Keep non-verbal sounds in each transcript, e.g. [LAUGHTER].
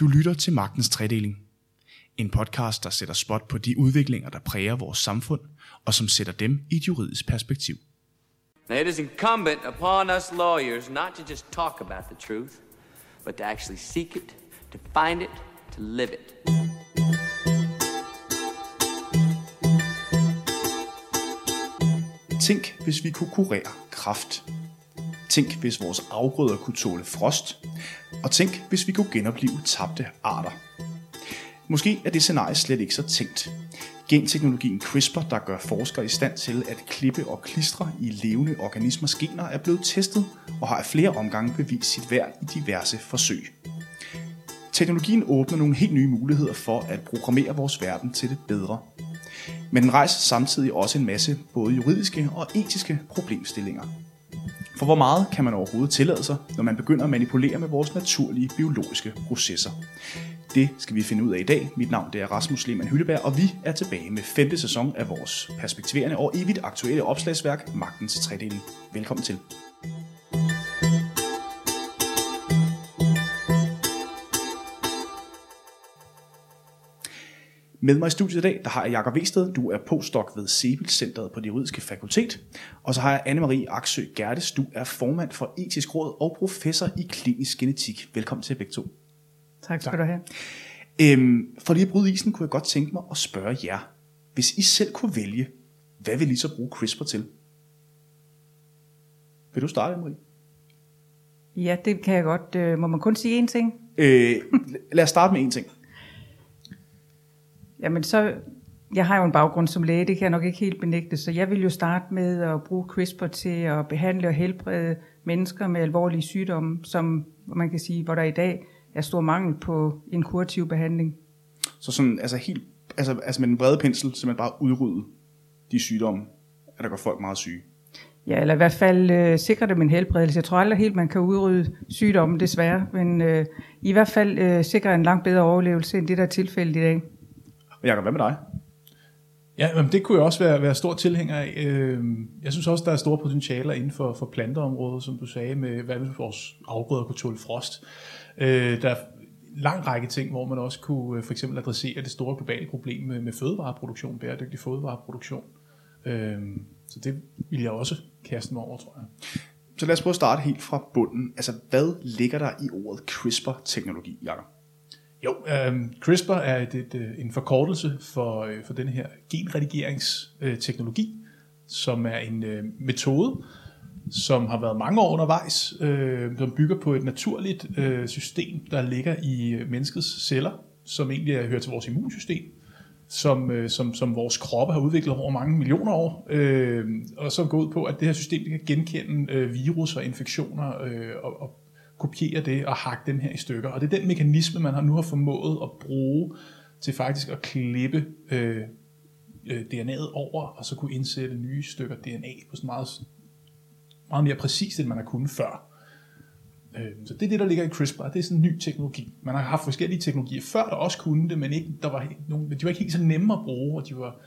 Du lytter til Magtens Tredeling. En podcast, der sætter spot på de udviklinger, der præger vores samfund, og som sætter dem i et juridisk perspektiv. Now, it is incumbent upon us lawyers not to just talk about the truth, but to actually seek it, to find it, to live it. Tænk, hvis vi kunne kurere kræft. Tænk, hvis vores afgrøder kunne tåle frost. Og tænk, hvis vi kunne genopleve tabte arter. Måske er det scenarie slet ikke så tænkt. Genteknologien CRISPR, der gør forskere i stand til at klippe og klistre i levende organismers gener, er blevet testet og har af flere omgange bevist sit værd i diverse forsøg. Teknologien åbner nogle helt nye muligheder for at programmere vores verden til det bedre. Men den rejser samtidig også en masse både juridiske og etiske problemstillinger. For hvor meget kan man overhovedet tillade sig, når man begynder at manipulere med vores naturlige biologiske processer? Det skal vi finde ud af i dag. Mit navn det er Rasmus Lehmann Hylleberg, og vi er tilbage med femte sæson af vores perspektiverende og evigt aktuelle opslagsværk, Magtens Tredeling. Velkommen til. Med mig i studiet i dag, der har jeg Jakob Vested. Du er postdoc ved Sebel Centeret på det juridiske fakultet. Og så har jeg Anne-Marie Aksø Gertes. Du er formand for etisk råd og professor i klinisk genetik. Velkommen til begge to. Tak skal du have. Øhm, for lige at bryde isen, kunne jeg godt tænke mig at spørge jer. Hvis I selv kunne vælge, hvad vil I så bruge CRISPR til? Vil du starte, Marie? Ja, det kan jeg godt. Øh, Må man kun sige én ting? Øh, lad os starte med en ting. Jamen så, jeg har jo en baggrund som læge, det kan jeg nok ikke helt benægte, så jeg vil jo starte med at bruge CRISPR til at behandle og helbrede mennesker med alvorlige sygdomme, som man kan sige, hvor der i dag er stor mangel på en kurativ behandling. Så sådan, altså helt, altså, altså med den brede pensel, så man bare udrydde de sygdomme, at der går folk meget syge. Ja, eller i hvert fald øh, sikre dem en helbredelse. Jeg tror aldrig helt, man kan udrydde sygdommen, desværre, men øh, i hvert fald øh, sikre en langt bedre overlevelse, end det der er tilfældet i dag. Og Jacob, hvad med dig? Ja, men det kunne jeg også være, være stor tilhænger af. Øh, Jeg synes også, der er store potentialer inden for, for planteområdet, som du sagde, med hvad hvis vores afgrøder kunne tåle frost. Øh, Der er lang række ting, hvor man også kunne øh, for eksempel adressere det store globale problem med, med fødevareproduktion, bæredygtig fødevareproduktion. Øh, Så det vil jeg også kaste mig over, tror jeg. Så lad os prøve at starte helt fra bunden. Altså, hvad ligger der i ordet CRISPR-teknologi, Jacob? Jo, øh, CRISPR er et, et, øh, en forkortelse for, øh, for den her genredigeringsteknologi, som er en øh, metode, som har været mange år undervejs, øh, som bygger på et naturligt øh, system, der ligger i øh, menneskets celler, som egentlig er, hører til vores immunsystem, som, øh, som, som vores kroppe har udviklet over mange millioner år, øh, og som går ud på, at det her system det kan genkende øh, virus og infektioner øh, og, og kopiere det og hakke dem her i stykker. Og det er den mekanisme, man har nu har formået at bruge til faktisk at klippe øh, øh, DNA'et over, og så kunne indsætte nye stykker DNA på sådan meget, meget mere præcist, end man har kunnet før. Øh, Så det er det, der ligger i CRISPR. Det er sådan en ny teknologi. Man har haft forskellige teknologier før, der også kunne det, men ikke, der var helt- de var ikke helt så nemme at bruge, og de var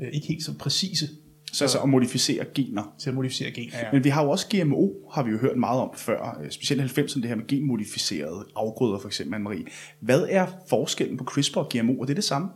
øh, ikke helt så præcise så altså at modificere gener. til at modificere gener. Ja. Men vi har jo også GMO, har vi jo hørt meget om før, øh, specielt 90'erne, det her med genmodificerede afgrøder for eksempel, Anne-Marie. Hvad er forskellen på CRISPR og GMO? Er det det samme?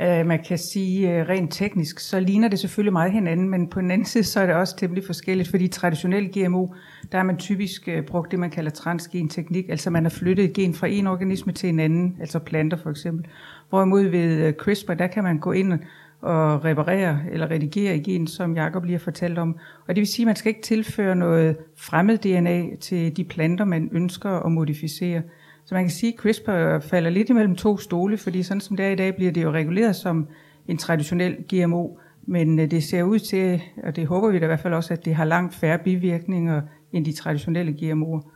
Øh, Man kan sige øh, rent teknisk, så ligner det selvfølgelig meget hinanden, men på den anden side, så er det også temmelig forskelligt, fordi traditionel GMO, der har man typisk brugt det, man kalder transgenteknik, altså man har flyttet et gen fra en organisme til en anden, altså planter for eksempel. Hvorimod ved CRISPR, der kan man gå ind at reparere eller redigere i gen, som Jacob lige har fortalt om. Og det vil sige, at man skal ikke tilføre noget fremmed DNA til de planter, man ønsker at modificere. Så man kan sige, at CRISPR falder lidt imellem to stole, fordi sådan som det er i dag, bliver det jo reguleret som en traditionel GMO, men øh, det ser ud til, og det håber vi da i hvert fald også, at det har langt færre bivirkninger end de traditionelle GMO'er.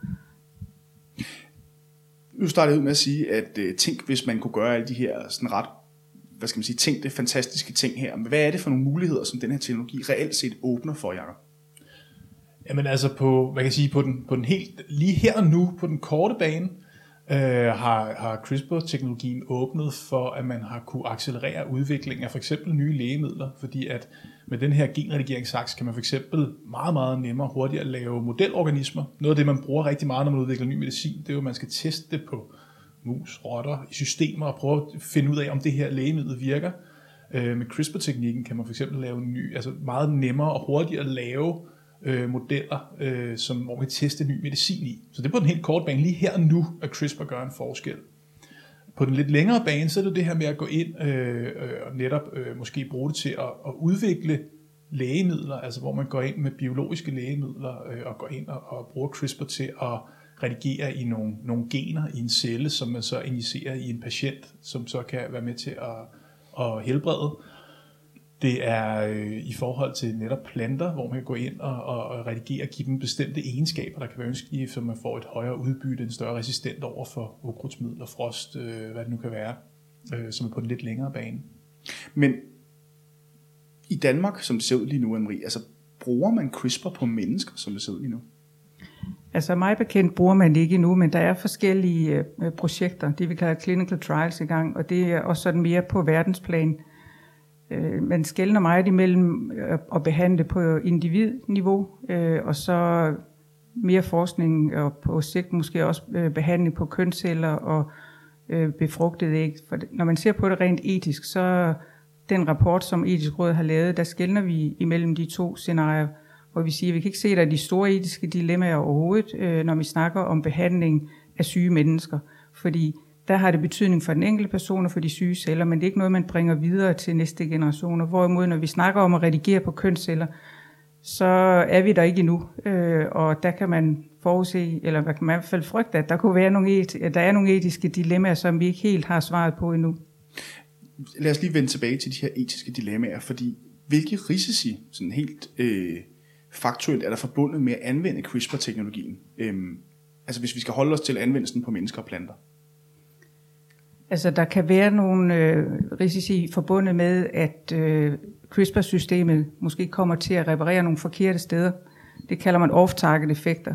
Nu startede jeg ud med at sige, at øh, tænk, hvis man kunne gøre alle de her sådan ret, hvad skal man sige, tænkte, fantastiske ting her. Men hvad er det for nogle muligheder, som den her teknologi reelt set åbner for, Jacob? Jamen altså på, hvad kan jeg sige, på den, på den helt, lige her og nu, på den korte bane, øh, har, har CRISPR-teknologien åbnet for, at man har kunne accelerere udviklingen af for eksempel nye lægemidler, fordi at med den her genredigeringsaks kan man for eksempel meget, meget nemmere og hurtigere lave modelorganismer. Noget af det, man bruger rigtig meget, når man udvikler ny medicin, det er jo, at man skal teste det på, mus, rotter i systemer og prøve at finde ud af, om det her lægemiddel virker. Øh, med CRISPR-teknikken kan man for eksempel lave ny, altså meget nemmere og hurtigere lave øh, modeller, øh, som, hvor man kan teste ny medicin i. Så det er på den helt korte bane. Lige her og nu, at CRISPR gør en forskel. På den lidt længere bane, så er det det her med at gå ind øh, øh, og netop øh, måske bruge det til at, at udvikle lægemidler, altså hvor man går ind med biologiske lægemidler øh, og går ind og, og bruger CRISPR til at redigere i nogle, nogle gener i en celle, som man så injicerer i en patient, som så kan være med til at, at helbrede. Det er øh, i forhold til netop planter, hvor man kan gå ind og, og, og redigere og give dem bestemte egenskaber, der kan være ønskelige, så man får et højere udbytte, en større resistent over for ukrudtsmidler, frost, øh, hvad det nu kan være, øh, som er på den lidt længere bane. Men i Danmark, som det ser ud lige nu, Anne-Marie, altså bruger man CRISPR på mennesker, som det ser ud lige nu? Altså mig bekendt bruger man det ikke endnu, men der er forskellige øh, projekter, det vi kalder clinical trials i gang, og det er også sådan mere på verdensplan. Øh, man skældner meget imellem øh, at behandle på individniveau, øh, og så mere forskning og på sigt måske også øh, behandling på kønsceller og øh, befrugtede æg. For når man ser på det rent etisk, så den rapport, som etisk råd har lavet, der skældner vi imellem de to scenarier, hvor vi siger, at vi kan ikke se, at der er de store etiske dilemmaer overhovedet, øh, når vi snakker om behandling af syge mennesker. Fordi der har det betydning for den enkelte person og for de syge celler, men det er ikke noget, man bringer videre til næste generationer. Hvorimod, når vi snakker om at redigere på kønsceller, så er vi der ikke endnu. Øh, og der kan man forudse, eller man kan i hvert fald frygte, at der, kunne være nogle et, der er nogle etiske dilemmaer, som vi ikke helt har svaret på endnu. Lad os lige vende tilbage til de her etiske dilemmaer, fordi hvilke risici, sådan helt øh, faktuelt, er der forbundet med at anvende CRISPR-teknologien? Øhm, altså hvis vi skal holde os til anvendelsen på mennesker og planter. Altså der kan være nogle øh, risici forbundet med, at øh, CRISPR-systemet måske kommer til at reparere nogle forkerte steder. Det kalder man off-target effekter.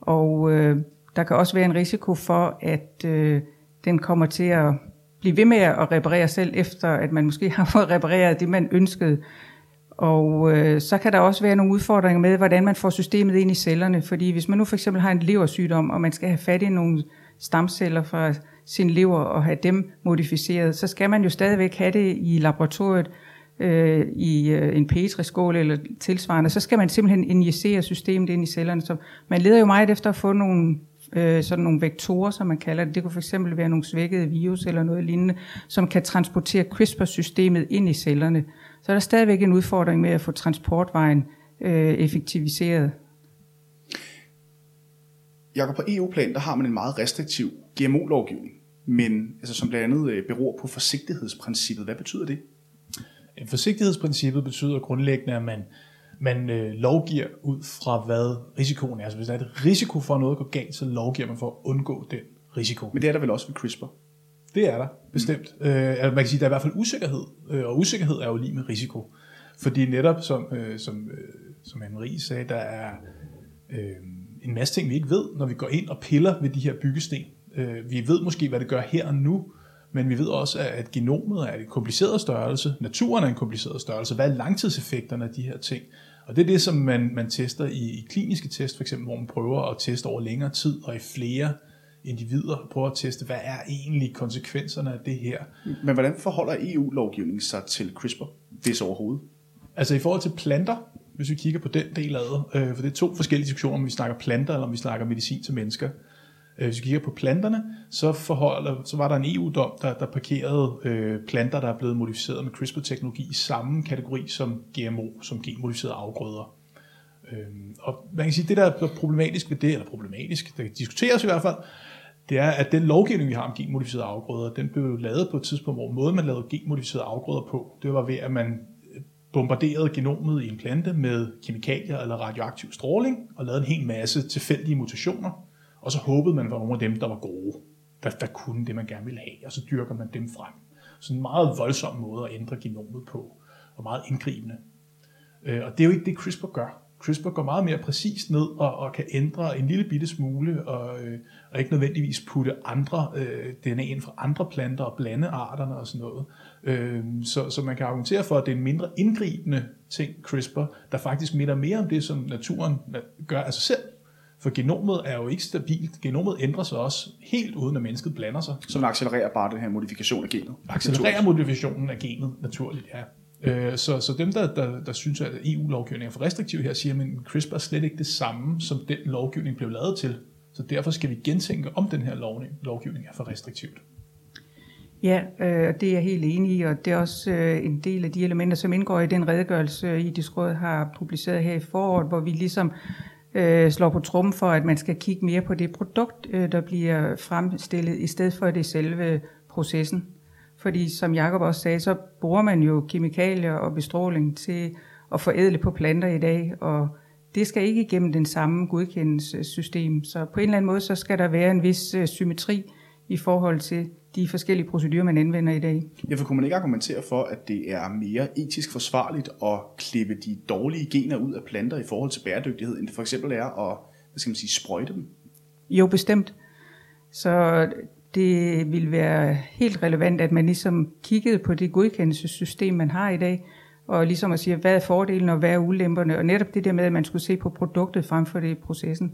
Og øh, der kan også være en risiko for, at øh, den kommer til at blive ved med at reparere selv, efter at man måske [LAUGHS] har fået repareret det, man ønskede. Og øh, så kan der også være nogle udfordringer med, hvordan man får systemet ind i cellerne. Fordi hvis man nu for eksempel har en leversygdom, og man skal have fat i nogle stamceller fra sin lever og have dem modificeret, så skal man jo stadigvæk have det i laboratoriet, øh, i øh, en petriskål eller tilsvarende. Så skal man simpelthen injicere systemet ind i cellerne. Så man leder jo meget efter at få nogle øh, sådan nogle vektorer, som man kalder det. Det kunne for eksempel være nogle svækkede virus eller noget lignende, som kan transportere CRISPR-systemet ind i cellerne. Så er der stadigvæk en udfordring med at få transportvejen øh, effektiviseret. Jakob, på EU-plan, der har man en meget restriktiv GMO-lovgivning, men altså, som blandt andet øh, beror på forsigtighedsprincippet. Hvad betyder det? Forsigtighedsprincippet betyder grundlæggende, at man, man øh, lovgiver ud fra, hvad risikoen er. Altså hvis der er et risiko for, at noget går galt, så lovgiver man for at undgå den risiko. Men det er der vel også ved CRISPR? Det er der, bestemt. Mm. Øh, man kan sige, at der er i hvert fald usikkerhed, øh, og usikkerhed er jo lige med risiko. Fordi netop, som, øh, som, øh, som Anne-Marie sagde, der er øh, en masse ting, vi ikke ved, når vi går ind og piller ved de her byggesten. Øh, vi ved måske, hvad det gør her og nu, men vi ved også, at genomet er en kompliceret størrelse, naturen er en kompliceret størrelse, hvad er langtidseffekterne af de her ting? Og det er det, som man, man tester i, i kliniske test, for eksempel, hvor man prøver at teste over længere tid og i flere individer, prøver at teste, hvad er egentlig konsekvenserne af det her. Men hvordan forholder EU-lovgivningen sig til CRISPR, hvis overhovedet? Altså i forhold til planter, hvis vi kigger på den del af det, øh, for det er to forskellige diskussioner, om vi snakker planter, eller om vi snakker medicin til mennesker. Øh, hvis vi kigger på planterne, så, forholder, så var der en EU-dom, der, der parkerede øh, planter, der er blevet modificeret med CRISPR-teknologi i samme kategori som GMO, som genmodificerede afgrøder. Øh, og man kan sige, det der er problematisk ved det, eller problematisk, det diskuteres i hvert fald, det er, at den lovgivning, vi har om genmodificerede afgrøder, den blev lavet på et tidspunkt, hvor måden, man lavede genmodificerede afgrøder på, det var ved, at man øh, bombarderede genomet i en plante med kemikalier eller radioaktiv stråling, og lavede en hel masse tilfældige mutationer, og så håbede man, at var nogle af dem, der var gode, der, der kunne det, man gerne ville have, og så dyrker man dem frem. Så en meget voldsom måde at ændre genomet på, og meget indgribende. Øh, og det er jo ikke det, CRISPR gør. CRISPR går meget mere præcist ned og, og kan ændre en lille bitte smule, og, øh, og ikke nødvendigvis putte andre øh, DNA ind fra andre planter og blande arterne og sådan noget. Øh, så, så man kan argumentere for, at det er en mindre indgribende ting, CRISPR, der faktisk minder mere om det, som naturen gør af sig selv. For genomet er jo ikke stabilt. Genomet ændrer sig også helt uden at mennesket blander sig. Så man accelererer bare den her modifikation af genet. Accelererer modifikationen af genet naturligt, ja. Øh, Så, så dem, der, der, der synes, at EU-lovgivningen er for restriktiv her, siger, at CRISPR er slet ikke det samme, som den lovgivning blev lavet til. Så derfor skal vi gentænke, om den her lovning, lovgivning er for restriktivt. Ja, øh, det er jeg helt enig i, og det er også øh, en del af de elementer, som indgår i den redegørelse, øh, I Råd har publiceret her i foråret, hvor vi ligesom øh, slår på trummen for, at man skal kigge mere på det produkt, øh, der bliver fremstillet, i stedet for det selve processen. Fordi som Jakob også sagde, så bruger man jo kemikalier og bestråling til at forædle på planter i dag, og det skal ikke igennem den samme godkendelsessystem. Så på en eller anden måde, så skal der være en vis øh, symmetri i forhold til de forskellige procedurer, man anvender i dag. Ja, for kunne man ikke argumentere for, at det er mere etisk forsvarligt at klippe de dårlige gener ud af planter i forhold til bæredygtighed, end det for eksempel er at hvad skal man sige, sprøjte dem? Jo, bestemt. Så det vil være helt relevant, at man ligesom kiggede på det godkendelsessystem, man har i dag, og ligesom at sige, hvad er fordelen og hvad er ulemperne, og netop det der med, at man skulle se på produktet frem for det i processen.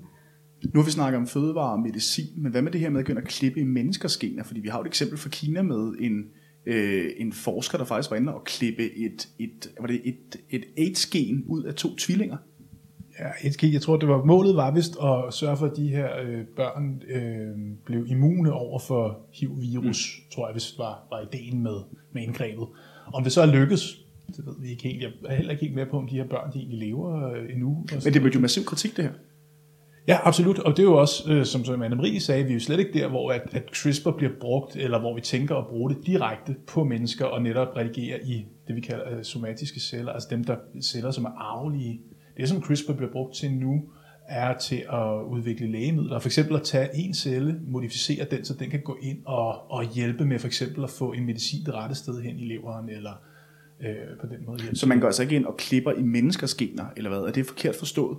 Nu har vi snakket om fødevare og medicin, men hvad med det her med at begynde at klippe i menneskers gener? Fordi vi har jo et eksempel fra Kina med en, øh, en forsker, der faktisk var inde og klippe et, et, var det et, et AIDS-gen ud af to tvillinger. Ja, et kig. Jeg tror, det var målet var vist at sørge for, at de her øh, børn øh, blev immune over for HIV-virus, mm. tror jeg, hvis var, var ideen med, med indgrebet. Om det så er lykkes, det ved vi ikke helt. Jeg er heller ikke helt med på, om de her børn de egentlig lever øh, endnu. Men det blev jo massiv kritik, det her. Ja, absolut. Og det er jo også, øh, som, som Anne-Marie sagde, vi er jo slet ikke der, hvor at, at CRISPR bliver brugt, eller hvor vi tænker at bruge det direkte på mennesker, og netop redigere i det, vi kalder øh, somatiske celler, altså dem der celler, som er arvelige. Det, som CRISPR bliver brugt til nu, er til at udvikle lægemidler. For eksempel at tage en celle, modificere den, så den kan gå ind og, og hjælpe med for eksempel at få en medicin det rette sted hen i leveren, eller øh, på den måde. Så man går altså ikke ind og klipper i menneskers gener, eller hvad? Er det forkert forstået?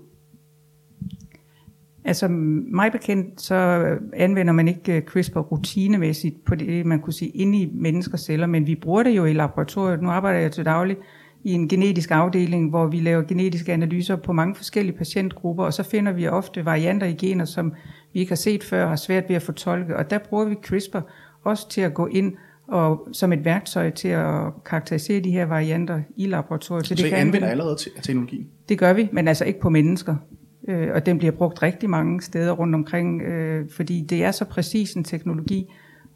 Altså mig bekendt, så anvender man ikke øh, CRISPR rutinemæssigt på det, man kunne sige, inde i menneskers celler, men vi bruger det jo i laboratoriet. Nu arbejder jeg til daglig i en genetisk afdeling, hvor vi laver genetiske analyser på mange forskellige patientgrupper, og så finder vi ofte varianter i gener, som vi ikke har set før og har svært ved at fortolke. Og der bruger vi CRISPR også til at gå ind og som et værktøj til at karakterisere de her varianter i laboratoriet. Så, så det I anvender allerede til teknologien? Det gør vi, men altså ikke på mennesker. Øh, og den bliver brugt rigtig mange steder rundt omkring, øh, fordi det er så præcis en teknologi,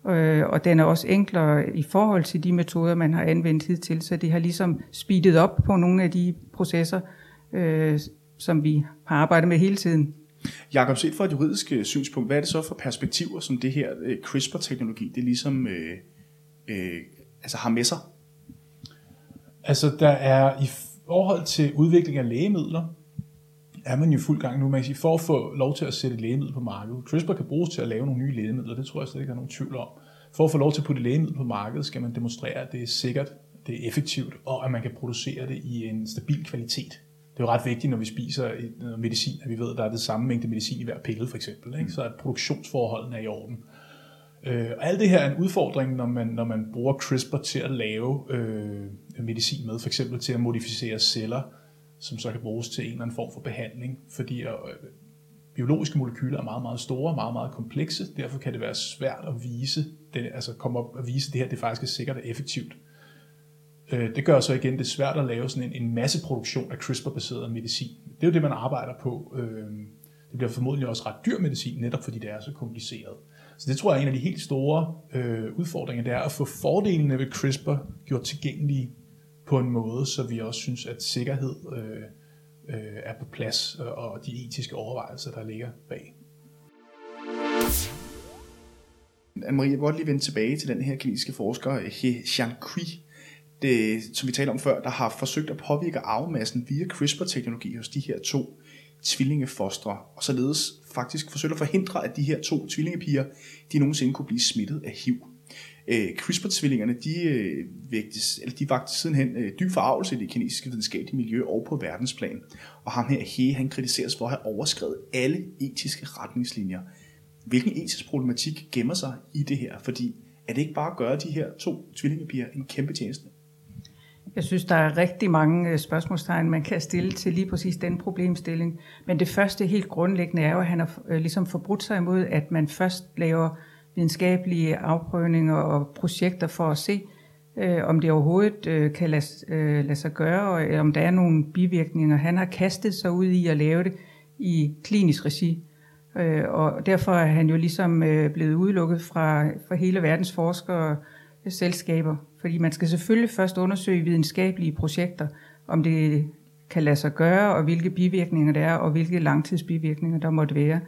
øh, og den er også enklere i forhold til de metoder, man har anvendt hidtil, så det har ligesom speedet op på nogle af de processer, øh, som vi har arbejdet med hele tiden. Jakob, set fra et juridisk øh, synspunkt, hvad er det så for perspektiver, som det her øh, CRISPR-teknologi, det ligesom øh, øh, altså har med sig? Altså, der er i forhold til udvikling af lægemidler, er man jo fuld gang nu. Man kan sige, for at få lov til at sætte lægemiddel på markedet. CRISPR kan bruges til at lave nogle nye lægemidler, det tror jeg slet ikke, der er nogen tvivl om. For at få lov til at putte lægemiddel på markedet, skal man demonstrere, at det er sikkert, det er effektivt, og at man kan producere det i en stabil kvalitet. Det er jo ret vigtigt, når vi spiser noget medicin, at vi ved, at der er det samme mængde medicin i hver pille, for eksempel. Ikke? Så at produktionsforholdene er i orden. Øh, og alt det her er en udfordring, når man, når man bruger CRISPR til at lave øh, medicin med, for eksempel til at modificere celler, som så kan bruges til en eller anden form for behandling, fordi øh, biologiske molekyler er meget, meget store, meget, meget komplekse, derfor kan det være svært at vise, det, altså komme op og vise, det her det faktisk er sikkert og effektivt. Øh, det gør så igen, det er svært at lave sådan en, en masseproduktion af CRISPR-baseret medicin. Det er jo det, man arbejder på. Øh, det bliver formodentlig også ret dyr medicin, netop fordi det er så kompliceret. Så det tror jeg er en af de helt store øh, udfordringer, det er at få fordelene ved CRISPR gjort tilgængelige på en måde, så vi også synes, at sikkerhed øh, øh, er på plads, øh, og de etiske overvejelser, der ligger bag. Anne-Marie, jeg vil godt lige vende tilbage til den her kinesiske forsker, øh, He Xiangqi, det, som vi talte om før, der har forsøgt at påvirke arvemassen via CRISPR-teknologi hos de her to tvillingefostre, og således faktisk forsøgte at forhindre, at de her to tvillingepiger, de nogensinde kunne blive smittet af HIV. Øh, CRISPR-tvillingerne, de, øh, vægtes, eller de vagte sidenhen øh, dyb forarvelse i det kinesiske videnskabelige miljø og på verdensplan. Og ham her, He, han kritiseres for at have overskrevet alle etiske retningslinjer. Hvilken etisk problematik gemmer sig i det her? Fordi er det ikke bare at gøre de her to tvillingepiger en kæmpe tjeneste? Jeg synes, der er rigtig mange øh, spørgsmålstegn, man kan stille til lige præcis den problemstilling. Men det første helt grundlæggende er jo, at han har øh, ligesom forbrudt sig imod, at man først laver videnskabelige afprøvninger og projekter for at se, øh, om det overhovedet øh, kan lade, øh, lade sig gøre, og øh, om der er nogle bivirkninger. Han har kastet sig ud i at lave det i klinisk regi, øh, og derfor er han jo ligesom øh, blevet udelukket fra, fra hele verdens forskere selskaber, fordi man skal selvfølgelig først undersøge videnskabelige projekter, om det kan lade sig gøre, og hvilke bivirkninger der er, og hvilke langtidsbivirkninger der måtte være.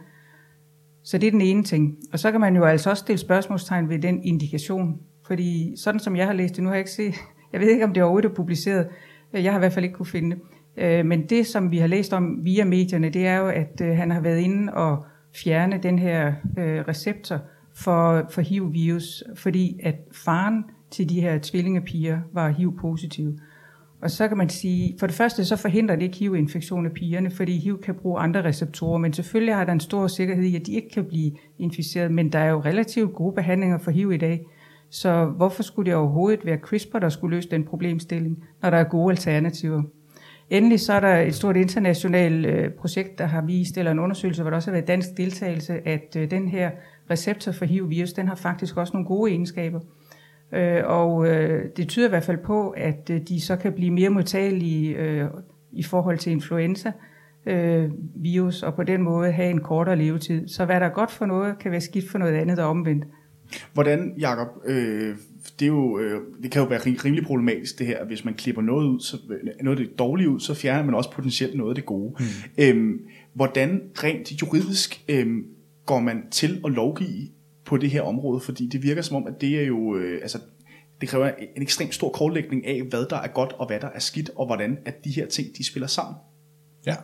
Så det er den ene ting. Og så kan man jo altså også stille spørgsmålstegn ved den indikation, fordi sådan som jeg har læst det, nu har jeg ikke set, [LAUGHS] jeg ved ikke om det overhovedet er publiceret, jeg har i hvert fald ikke kunne finde det. Øh, men det, som vi har læst om via medierne, det er jo, at øh, han har været inde og fjerne den her øh, receptor for, for HIV-virus, fordi at faren til de her tvillingepiger var HIV-positiv. Og så kan man sige, for det første så forhindrer det ikke HIV-infektion af pigerne, fordi HIV kan bruge andre receptorer, men selvfølgelig har der en stor sikkerhed i, at de ikke kan blive inficeret, men der er jo relativt gode behandlinger for HIV i dag. Så hvorfor skulle det overhovedet være CRISPR, der skulle løse den problemstilling, når der er gode alternativer? Endelig så er der et stort internationalt øh, projekt, der har vist, eller en undersøgelse, hvor der også har været dansk deltagelse, at øh, den her receptor for HIV-virus, den har faktisk også nogle gode egenskaber. Øh, og det tyder i hvert fald på, at de så kan blive mere modtagelige i forhold til influenza, virus, og på den måde have en kortere levetid. Så hvad der er godt for noget, kan være skidt for noget andet og omvendt. Hvordan, Jacob, øh, det, er jo, øh, det kan jo være rimelig problematisk det her, hvis man klipper noget ud, så, noget af det dårlige ud, så fjerner man også potentielt noget af det gode. Mm. Øhm, hvordan rent juridisk øhm, går man til at lovgive på det her område? Fordi det virker som om, at det er jo, øh, altså, det kræver en ekstremt stor kortlægning af, hvad der er godt og hvad der er skidt, og hvordan at de her ting, de spiller sammen. Ja,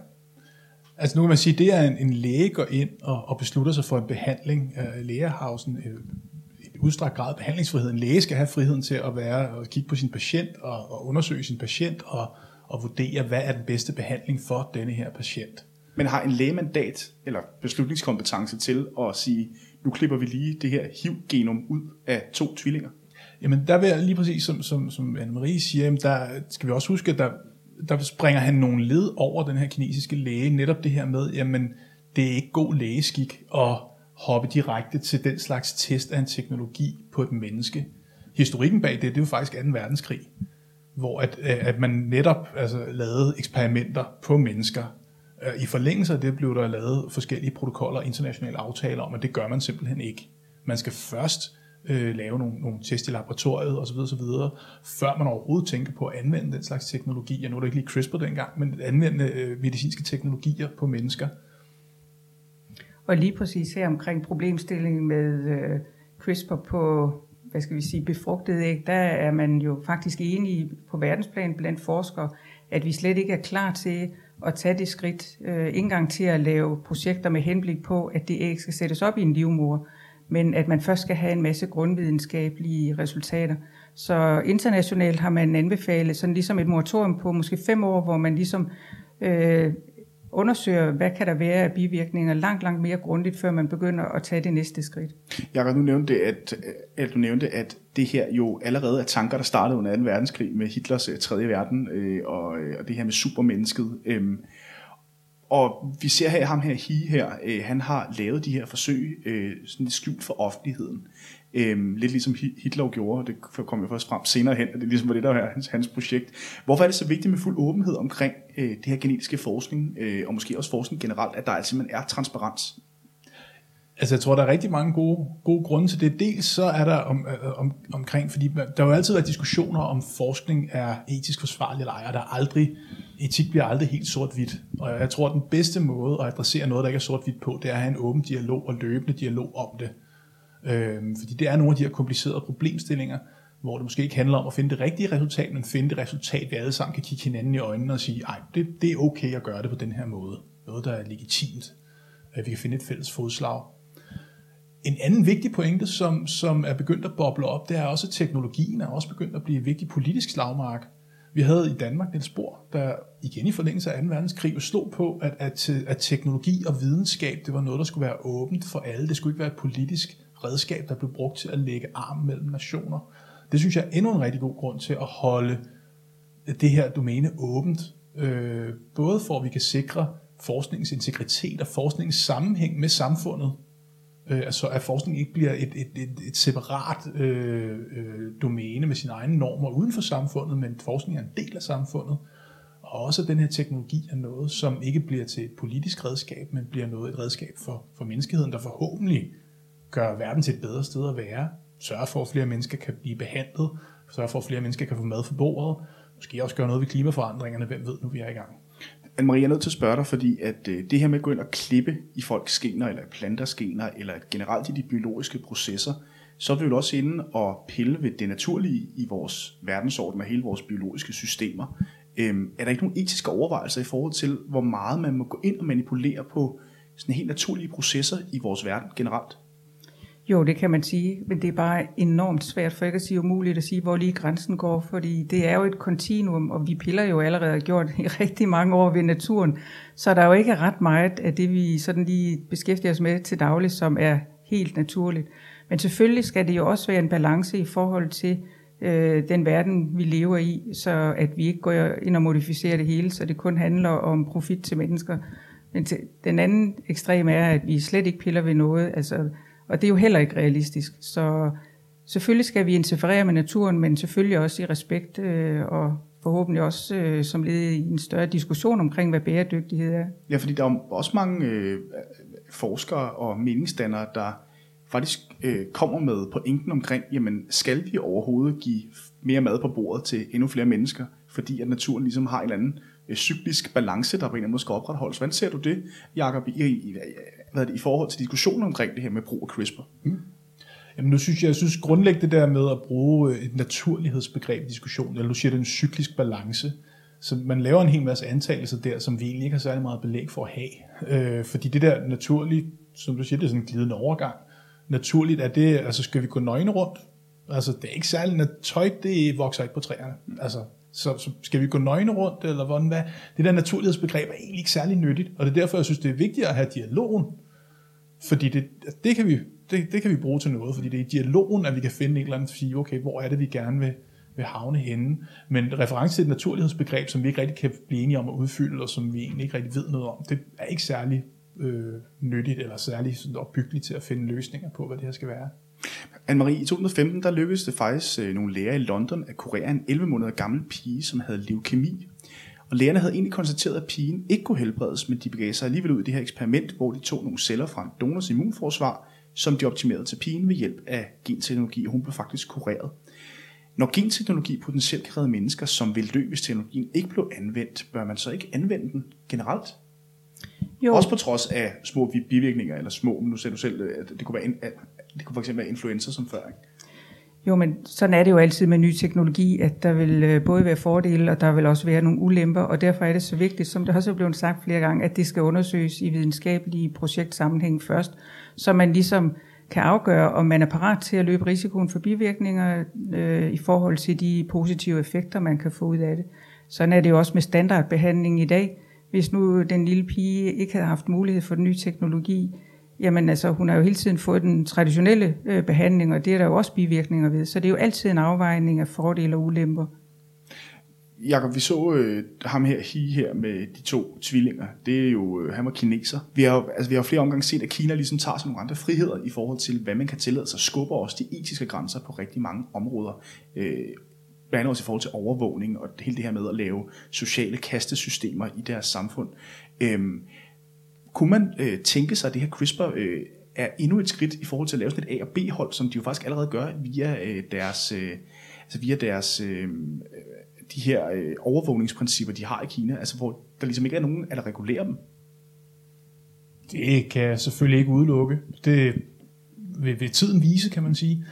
Altså nu kan man sige, at det er en, en læge går ind og, og beslutter sig for en behandling. Uh, læger har jo sådan, uh, udstrakt grad behandlingsfrihed. En læge skal have friheden til at være og kigge på sin patient og, og undersøge sin patient og, og vurdere, hvad er den bedste behandling for denne her patient. Men har en lægemandat eller beslutningskompetence til at sige, nu klipper vi lige det her HIV-genom ud af to tvillinger? Jamen der vil jeg lige præcis, som, som, som Anne-Marie siger, jamen, der skal vi også huske, at der, der springer han nogle led over den her kinesiske læge, netop det her med, jamen det er ikke god lægeskik at hoppe direkte til den slags test af en teknologi på et menneske. Historikken bag det, det er jo faktisk 2. verdenskrig, hvor at, øh, at man netop altså, lavede eksperimenter på mennesker. Øh, I forlængelse af det blev der lavet forskellige protokoller og internationale aftaler om, at det gør man simpelthen ikke. Man skal først øh, lave nogle, nogle test i laboratoriet osv., osv., før man overhovedet tænker på at anvende den slags teknologi. Jeg nu er det ikke lige CRISPR dengang, men anvende øh, medicinske teknologier på mennesker. Og lige præcis her omkring problemstillingen med øh, CRISPR på, hvad skal vi sige, befrugtede æg, der er man jo faktisk enige på verdensplan blandt forskere, at vi slet ikke er klar til at tage det skridt, øh, ikke engang til at lave projekter med henblik på, at det æg skal sættes op i en livmor, men at man først skal have en masse grundvidenskabelige resultater. Så internationalt har man anbefalet sådan ligesom et moratorium på måske fem år, hvor man ligesom øh, undersøger, hvad kan der være af bivirkninger langt, langt mere grundigt, før man begynder at tage det næste skridt. Jakob, nu nævnte, at, at du nævnte, at det her jo allerede er tanker, der startede under 2. verdenskrig med Hitlers øh, 3. Verden, øh, og, øh, og det her med supermennesket. Øh, og vi ser her, ham her, He her, øh, han har lavet de her forsøg øh, sådan lidt skjult for offentligheden. Øh, lidt ligesom Hitler gjorde, det kom jo først frem senere hen, og det ligesom var det, der var hans, hans projekt. Hvorfor er det så vigtigt med fuld åbenhed omkring øh, det her genetiske forskning, øh, og måske også forskning generelt, at der altså simpelthen er transparens? Altså jeg tror, der er rigtig mange gode, gode grunde til det. Dels så er der om, øh, om, omkring, fordi der har jo altid været diskussioner om forskning er etisk forsvarlig eller ej, og der er aldrig, etik bliver aldrig helt sort-hvidt. Og jeg tror, at den bedste måde at adressere noget, der ikke er sort-hvidt på, det er at have en åben dialog og løbende dialog om det. Øh, fordi det er nogle af de her komplicerede problemstillinger, hvor det måske ikke handler om at finde det rigtige resultat, men finde det resultat, vi alle sammen kan kigge hinanden i øjnene og sige, ej, det, det er okay at gøre det på den her måde. Noget, der er legitimt. Øh, vi kan finde et fælles fodslag. En anden vigtig pointe, som, som er begyndt at boble op, det er også, at teknologien er også begyndt at blive en vigtig politisk slagmark. Vi havde i Danmark Niels Bohr, der igen i forlængelse af 2. verdenskrig slog på, at, at, at teknologi og videnskab, det var noget, der skulle være åbent for alle. Det skulle ikke være et politisk redskab, der blev brugt til at lægge arm mellem nationer. Det synes jeg er endnu en rigtig god grund til at holde det her domæne åbent, øh, både for at vi kan sikre forskningens integritet og forskningens sammenhæng med samfundet, øh, altså at forskning ikke bliver et, et, et, et separat øh, øh, domæne med sine egne normer uden for samfundet, men forskning er en del af samfundet. Og også at den her teknologi er noget, som ikke bliver til et politisk redskab, men bliver noget et redskab for, for menneskeheden, der forhåbentlig gør verden til et bedre sted at være, sørger for, at flere mennesker kan blive behandlet, sørger for, at flere mennesker kan få mad for bordet, måske også gøre noget ved klimaforandringerne, hvem ved nu, vi er i gang. Anne-Marie, jeg er nødt til at spørge dig, fordi at øh, det her med at gå ind og klippe i folks gener, eller planters gener, eller generelt i de biologiske processer, så er vi jo også inde og pille ved det naturlige i vores verdensorden og hele vores biologiske systemer. Øhm, er der ikke nogen etiske overvejelser i forhold til, hvor meget man må gå ind og manipulere på sådan helt naturlige processer i vores verden generelt? Jo, det kan man sige, men det er bare enormt svært, for ikke at sige umuligt at sige, hvor lige grænsen går, fordi det er jo et kontinuum, og vi piller jo allerede gjort [LAUGHS] i rigtig mange år ved naturen, så der er jo ikke ret meget af det, vi sådan lige beskæftiger os med til daglig, som er helt naturligt. Men selvfølgelig skal det jo også være en balance i forhold til øh, den verden, vi lever i, så at vi ikke går ind og modificerer det hele, så det kun handler om profit til mennesker. Men til, den anden ekstrem er, at vi slet ikke piller ved noget, altså og det er jo heller ikke realistisk. Så selvfølgelig skal vi interferere med naturen, men selvfølgelig også i respekt øh, og forhåbentlig også øh, som led i en større diskussion omkring, hvad bæredygtighed er. Ja, fordi der er også mange øh, forskere og meningsdannere, der faktisk øh, kommer med pointen omkring, jamen skal vi overhovedet give mere mad på bordet til endnu flere mennesker, fordi at naturen ligesom har en eller anden øh, cyklisk balance, der på en eller anden måde skal opretholdes. Hvordan ser du det, Jacob, i, i, hvad det, i forhold til diskussionen omkring det her med brug af CRISPR? Mm. Jamen nu synes jeg, jeg synes grundlæggende det der med at bruge øh, et naturlighedsbegreb i diskussionen, eller du siger, det er en cyklisk balance, så man laver en hel masse antagelser der, som vi egentlig ikke har særlig meget belæg for at have. Øh, fordi det der naturligt, som du siger, det er sådan en glidende overgang. Naturligt er det, altså skal vi gå nøgne rundt? Altså det er ikke særlig, at tøj det vokser ikke på træerne. Altså så, så skal vi gå nøgne rundt, eller hvordan hvad? Det der naturlighedsbegreb er egentlig ikke særlig nyttigt, og det er derfor, jeg synes, det er vigtigt at have dialogen, fordi det, altså, det, kan vi, det, det kan vi bruge til noget, fordi det er i dialogen, at vi kan finde en eller anden sige, okay, hvor er det, vi gerne vil, vil havne henne. Men reference til et naturlighedsbegreb, som vi ikke rigtig kan blive enige om at udfylde, og som vi egentlig ikke rigtig ved noget om, det er ikke særlig øh, nyttigt eller særlig sådan opbyggeligt til at finde løsninger på, hvad det her skal være. Anne-Marie, i 2015 der lykkedes det faktisk øh, nogle læger i London at kurere en 11 måneder gammel pige, som havde leukemi. Og lægerne havde egentlig konstateret, at pigen ikke kunne helbredes, men de begav sig alligevel ud i det her eksperiment, hvor de tog nogle celler fra en donors immunforsvar, som de optimerede til pigen ved hjælp af genteknologi, og hun blev faktisk kureret. Når genteknologi potentielt kan redde mennesker, som vil dø, hvis teknologien ikke blev anvendt, bør man så ikke anvende den generelt? Jo. Også på trods af små bivirkninger, eller små, nu ser du selv, at det kunne være, det kunne fx være influenza som før. Ikke? Jo, men sådan er det jo altid med ny teknologi, at der vil øh, både være fordele, og der vil også være nogle ulemper, og derfor er det så vigtigt, som det også er blevet sagt flere gange, at det skal undersøges i videnskabelige projektsammenhæng først, så man ligesom kan afgøre, om man er parat til at løbe risikoen for bivirkninger øh, i forhold til de positive effekter, man kan få ud af det. Sådan er det jo også med standardbehandling i dag. Hvis nu den lille pige ikke havde haft mulighed for den nye teknologi, Jamen altså, hun har jo hele tiden fået den traditionelle øh, behandling, og det er der jo også bivirkninger ved. Så det er jo altid en afvejning af fordele og ulemper. Jakob, vi så øh, ham her, hi her med de to tvillinger. Det er jo, øh, han var kineser. Vi har, altså, vi har flere omgange set, at Kina ligesom tager sig nogle andre friheder i forhold til, hvad man kan tillade sig. Skubber også de etiske grænser på rigtig mange områder. Øh, blandt andet også i forhold til overvågning og hele det her med at lave sociale kastesystemer i deres samfund. Øh, kunne man øh, tænke sig, at det her CRISPR øh, er endnu et skridt i forhold til at lave sådan et A- og B-hold, som de jo faktisk allerede gør via øh, deres, øh, altså via deres øh, øh de her øh, overvågningsprincipper, de har i Kina, altså hvor der ligesom ikke er nogen, der regulerer dem? Det kan jeg selvfølgelig ikke udelukke. Det vil, vil tiden vise, kan man sige.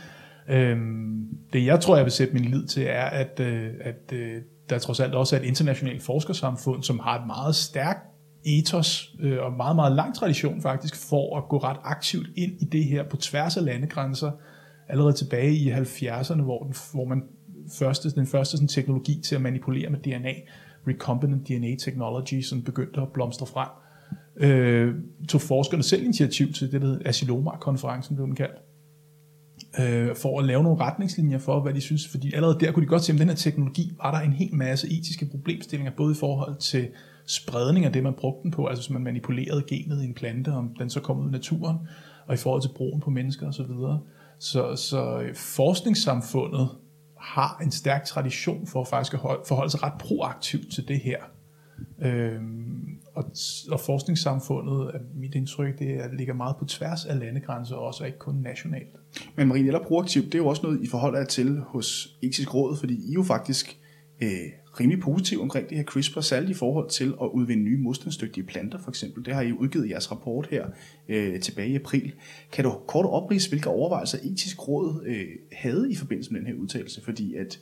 Øhm, det jeg tror, jeg vil sætte min lid til, er, at, øh, at øh, der trods alt også er et internationalt forskersamfund, som har et meget stærkt ethos øh, og meget, meget lang tradition faktisk for at gå ret aktivt ind i det her på tværs af landegrænser, allerede tilbage i 70'erne, hvor, den, hvor man første, den første sådan, teknologi til at manipulere med DNA, recombinant DNA technology, som begyndte at blomstre frem, øh, tog forskerne selv initiativ til det, der hedder Asilomar-konferencen, blev den kaldt. øh, for at lave nogle retningslinjer for, hvad de synes, fordi allerede der kunne de godt se, at den her teknologi var der en hel masse etiske problemstillinger, både i forhold til spredning af det, man brugte den på, altså hvis man manipulerede genet i en plante, om den så kom ud i naturen, og i forhold til brugen på mennesker osv. Så, så, så forskningssamfundet har en stærk tradition for faktisk at forholde sig ret proaktivt til det her. Øhm, og, og forskningssamfundet, er mit indtryk, det er, ligger meget på tværs af landegrænser også, og ikke kun nationalt. Men Marie, eller proaktivt, det er jo også noget, I forholder jer til hos Etisk Råd, fordi I jo faktisk øh, rimelig positiv omkring det her CRISPR, særligt i forhold til at udvinde nye modstandsdygtige planter, for eksempel. Det har I udgivet i jeres rapport her øh, tilbage i april. Kan du kort oprise, hvilke overvejelser Etisk Råd øh, havde i forbindelse med den her udtalelse? Fordi at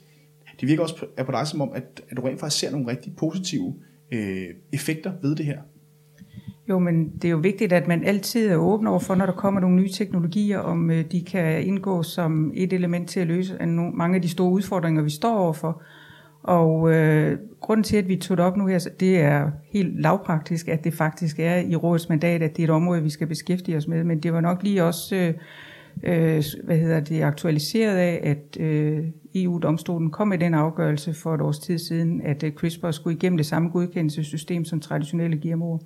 det virker også på, er på dig som om, at, at du rent faktisk ser nogle rigtig positive øh, effekter ved det her. Jo, men det er jo vigtigt, at man altid er åben over for, når der kommer nogle nye teknologier, om øh, de kan indgå som et element til at løse mange af de store udfordringer, vi står overfor. Og øh, grunden til, at vi tog det op nu her, det er helt lavpraktisk, at det faktisk er i rådets mandat, at det er et område, vi skal beskæftige os med. Men det var nok lige også øh, øh, hvad hedder det, aktualiseret af, at øh, EU-domstolen kom med den afgørelse for et års tid siden, at øh, CRISPR skulle igennem det samme godkendelsessystem som traditionelle GMO'er.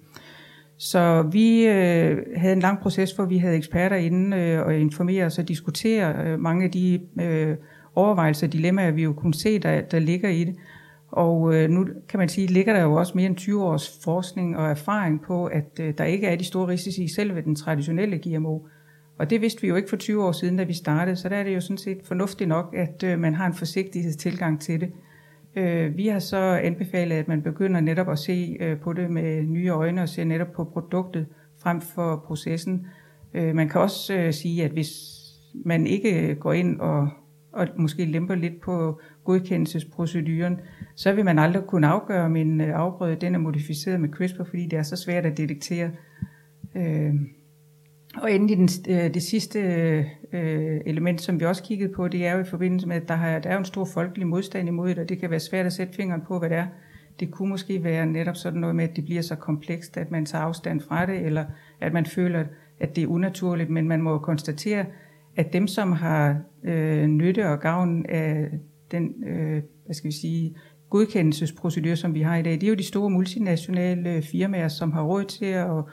Så vi øh, havde en lang proces, hvor vi havde eksperter inde øh, og informere os og diskutere øh, mange af de øh, overvejelser og dilemmaer, vi jo kunne se, der, der ligger i det. Og øh, nu kan man sige, ligger der jo også mere end 20 års forskning og erfaring på, at øh, der ikke er de store risici i selve den traditionelle GMO. Og det vidste vi jo ikke for 20 år siden, da vi startede, så der er det jo sådan set fornuftigt nok, at øh, man har en forsigtighedstilgang til det. Øh, vi har så anbefalet, at man begynder netop at se øh, på det med nye øjne og se netop på produktet frem for processen. Øh, man kan også øh, sige, at hvis man ikke går ind og, og måske lemper lidt på godkendelsesproceduren, så vil man aldrig kunne afgøre, om en øh, afgrøde den er modificeret med CRISPR, fordi det er så svært at detektere. Øh, og endelig den, øh, det sidste øh, element, som vi også kiggede på, det er jo i forbindelse med, at der, har, der er en stor folkelig modstand imod det, og det kan være svært at sætte fingeren på, hvad det er. Det kunne måske være netop sådan noget med, at det bliver så komplekst, at man tager afstand fra det, eller at man føler, at det er unaturligt, men man må jo konstatere, at dem, som har øh, nytte og gavn af den, øh, hvad skal vi sige, godkendelsesprocedur, som vi har i dag, det er jo de store multinationale firmaer, som har råd til at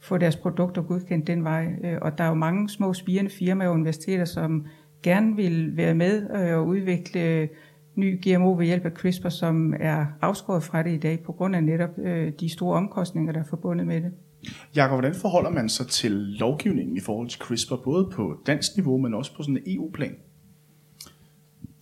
få deres produkter godkendt den vej. Øh, og der er jo mange små spirende firmaer og universiteter, som gerne vil være med øh, og udvikle ny GMO ved hjælp af CRISPR, som er afskåret fra det i dag på grund af netop øh, de store omkostninger, der er forbundet med det. Jakob, hvordan forholder man sig til lovgivningen i forhold til CRISPR, både på dansk niveau, men også på sådan en EU-plan?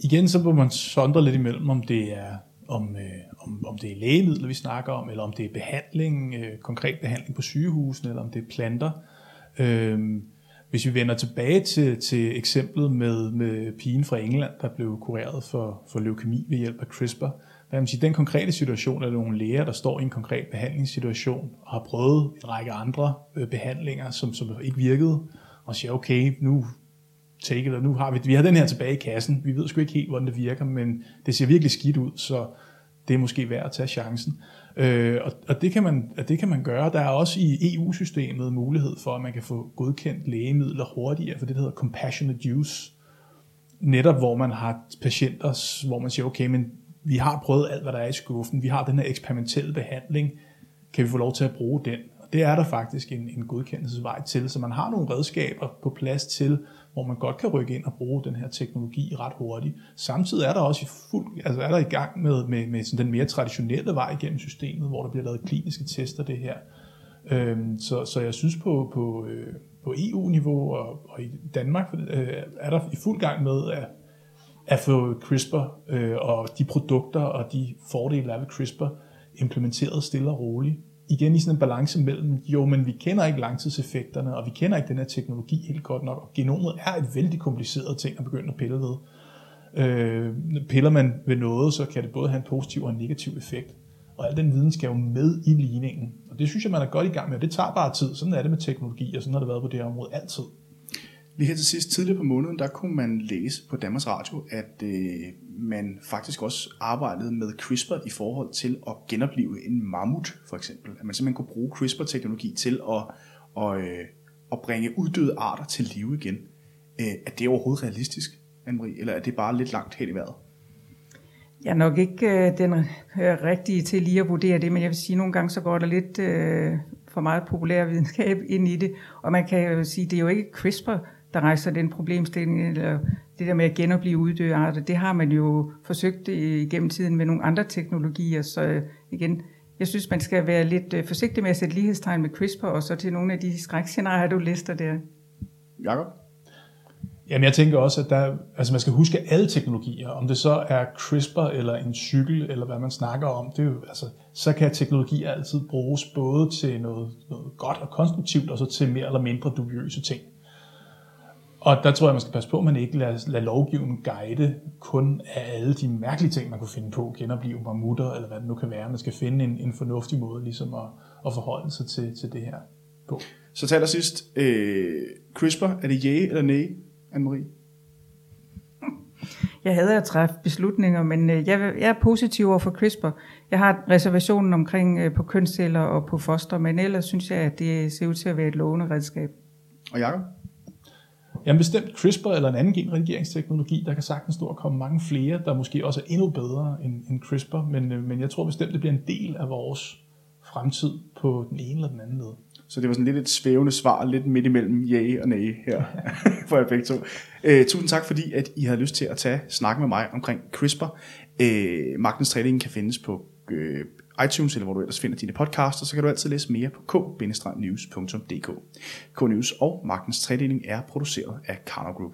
Igen så må man sondre lidt imellem, om det er om, øh, om, om det er lægemidler, vi snakker om, eller om det er behandling, øh, konkret behandling på sygehusene, eller om det er planter. Øh, hvis vi vender tilbage til, til eksemplet med, med pigen fra England, der blev kureret for, for leukemi ved hjælp af CRISPR, hvad man sige, den konkrete situation er nogle læger, der står i en konkret behandlingssituation og har prøvet en række andre øh, behandlinger, som, som ikke virkede, og siger, okay, nu take it, og nu har vi, vi har den her tilbage i kassen. Vi ved sgu ikke helt, hvordan det virker, men det ser virkelig skidt ud, så det er måske værd at tage chancen. Øh, og, og det, kan man, det kan man gøre. Der er også i EU-systemet mulighed for, at man kan få godkendt lægemidler hurtigere, for det der hedder compassionate use. Netop hvor man har patienter, hvor man siger, okay, men vi har prøvet alt, hvad der er i skuffen. Vi har den her eksperimentelle behandling. Kan vi få lov til at bruge den? Og det er der faktisk en, en godkendelsesvej til, så man har nogle redskaber på plads til hvor man godt kan rykke ind og bruge den her teknologi ret hurtigt. Samtidig er der også i fuld, altså er der i gang med, med, med sådan den mere traditionelle vej igennem systemet, hvor der bliver lavet kliniske tester det her. Øhm, så, så jeg synes på, på, øh, på EU-niveau og, og i Danmark øh, er der i fuld gang med at, at få CRISPR øh, og de produkter og de fordele, der er ved CRISPR, implementeret stille og roligt igen i sådan en balance mellem, jo, men vi kender ikke langtidseffekterne, og vi kender ikke den her teknologi helt godt nok, og genomet er et vældig kompliceret ting at begynde at pille ved. Øh, piller man ved noget, så kan det både have en positiv og en negativ effekt. Og al den viden skal jo med i ligningen. Og det synes jeg, man er godt i gang med, og det tager bare tid. Sådan er det med teknologi, og sådan har det været på det her område altid. Lige her til sidst, tidligere på måneden, der kunne man læse på Danmarks Radio, at øh, man faktisk også arbejdede med CRISPR i forhold til at genopleve en mammut, for eksempel. At man simpelthen kunne bruge CRISPR-teknologi til at, og, øh, at bringe uddøde arter til live igen. Øh, er det overhovedet realistisk, Anne-Marie, eller er det bare lidt langt hen i vejret? Jeg er nok ikke øh, den øh, rigtige til lige at vurdere det, men jeg vil sige, at nogle gange så går der lidt øh, for meget populær videnskab ind i det. Og man kan jo sige, at det er jo ikke CRISPR, der rejser den problemstilling, eller det der med at genopleve uddøde arter. Det har man jo forsøgt igennem tiden med nogle andre teknologier. Så øh, igen, jeg synes, man skal være lidt øh, forsigtig med at sætte lighedstegn med CRISPR, og så til nogle af de skrækscenarier, du lister der. Jakob? Jamen jeg tænker også, at der, altså man skal huske alle teknologier, om det så er CRISPR eller en cykel, eller hvad man snakker om, det er jo, altså, så kan teknologi altid bruges både til noget, noget godt og konstruktivt, og så til mere eller mindre dubiøse ting. Og der tror jeg, man skal passe på, at man ikke lader, lader lovgiven guide kun af alle de mærkelige ting, man kunne finde på, genopleve mammutter, eller hvad det nu kan være. Man skal finde en, en fornuftig måde ligesom at, at forholde sig til, til det her på. Så til allersidst, øh, CRISPR, er det ja eller nej, Anne-Marie? [LAUGHS] Jeg havde at træffe beslutninger, men øh, jeg, jeg er positiv over for CRISPR. Jeg har reservationen omkring øh, på kønsceller og på foster, men ellers synes jeg, at det ser ud til at være et lovende redskab. Og Jacob? Jamen bestemt CRISPR eller en anden genredigeringsteknologi, der kan sagtens stå og komme mange flere, der måske også er endnu bedre end, end CRISPR, men, øh, men jeg tror bestemt, det bliver en del af vores fremtid på den ene eller den anden led. Så det var sådan lidt et svævende svar, lidt midt imellem ja og nej her [LAUGHS] for jer begge to. Øh, tusind tak, fordi at I havde lyst til at tage snak med mig omkring CRISPR. Øh, Magtens Træning kan findes på øh, iTunes, eller hvor du ellers finder dine podcasts, så kan du altid læse mere på k-news.dk. K-News og Magtens Tredeling er produceret af Karner Group.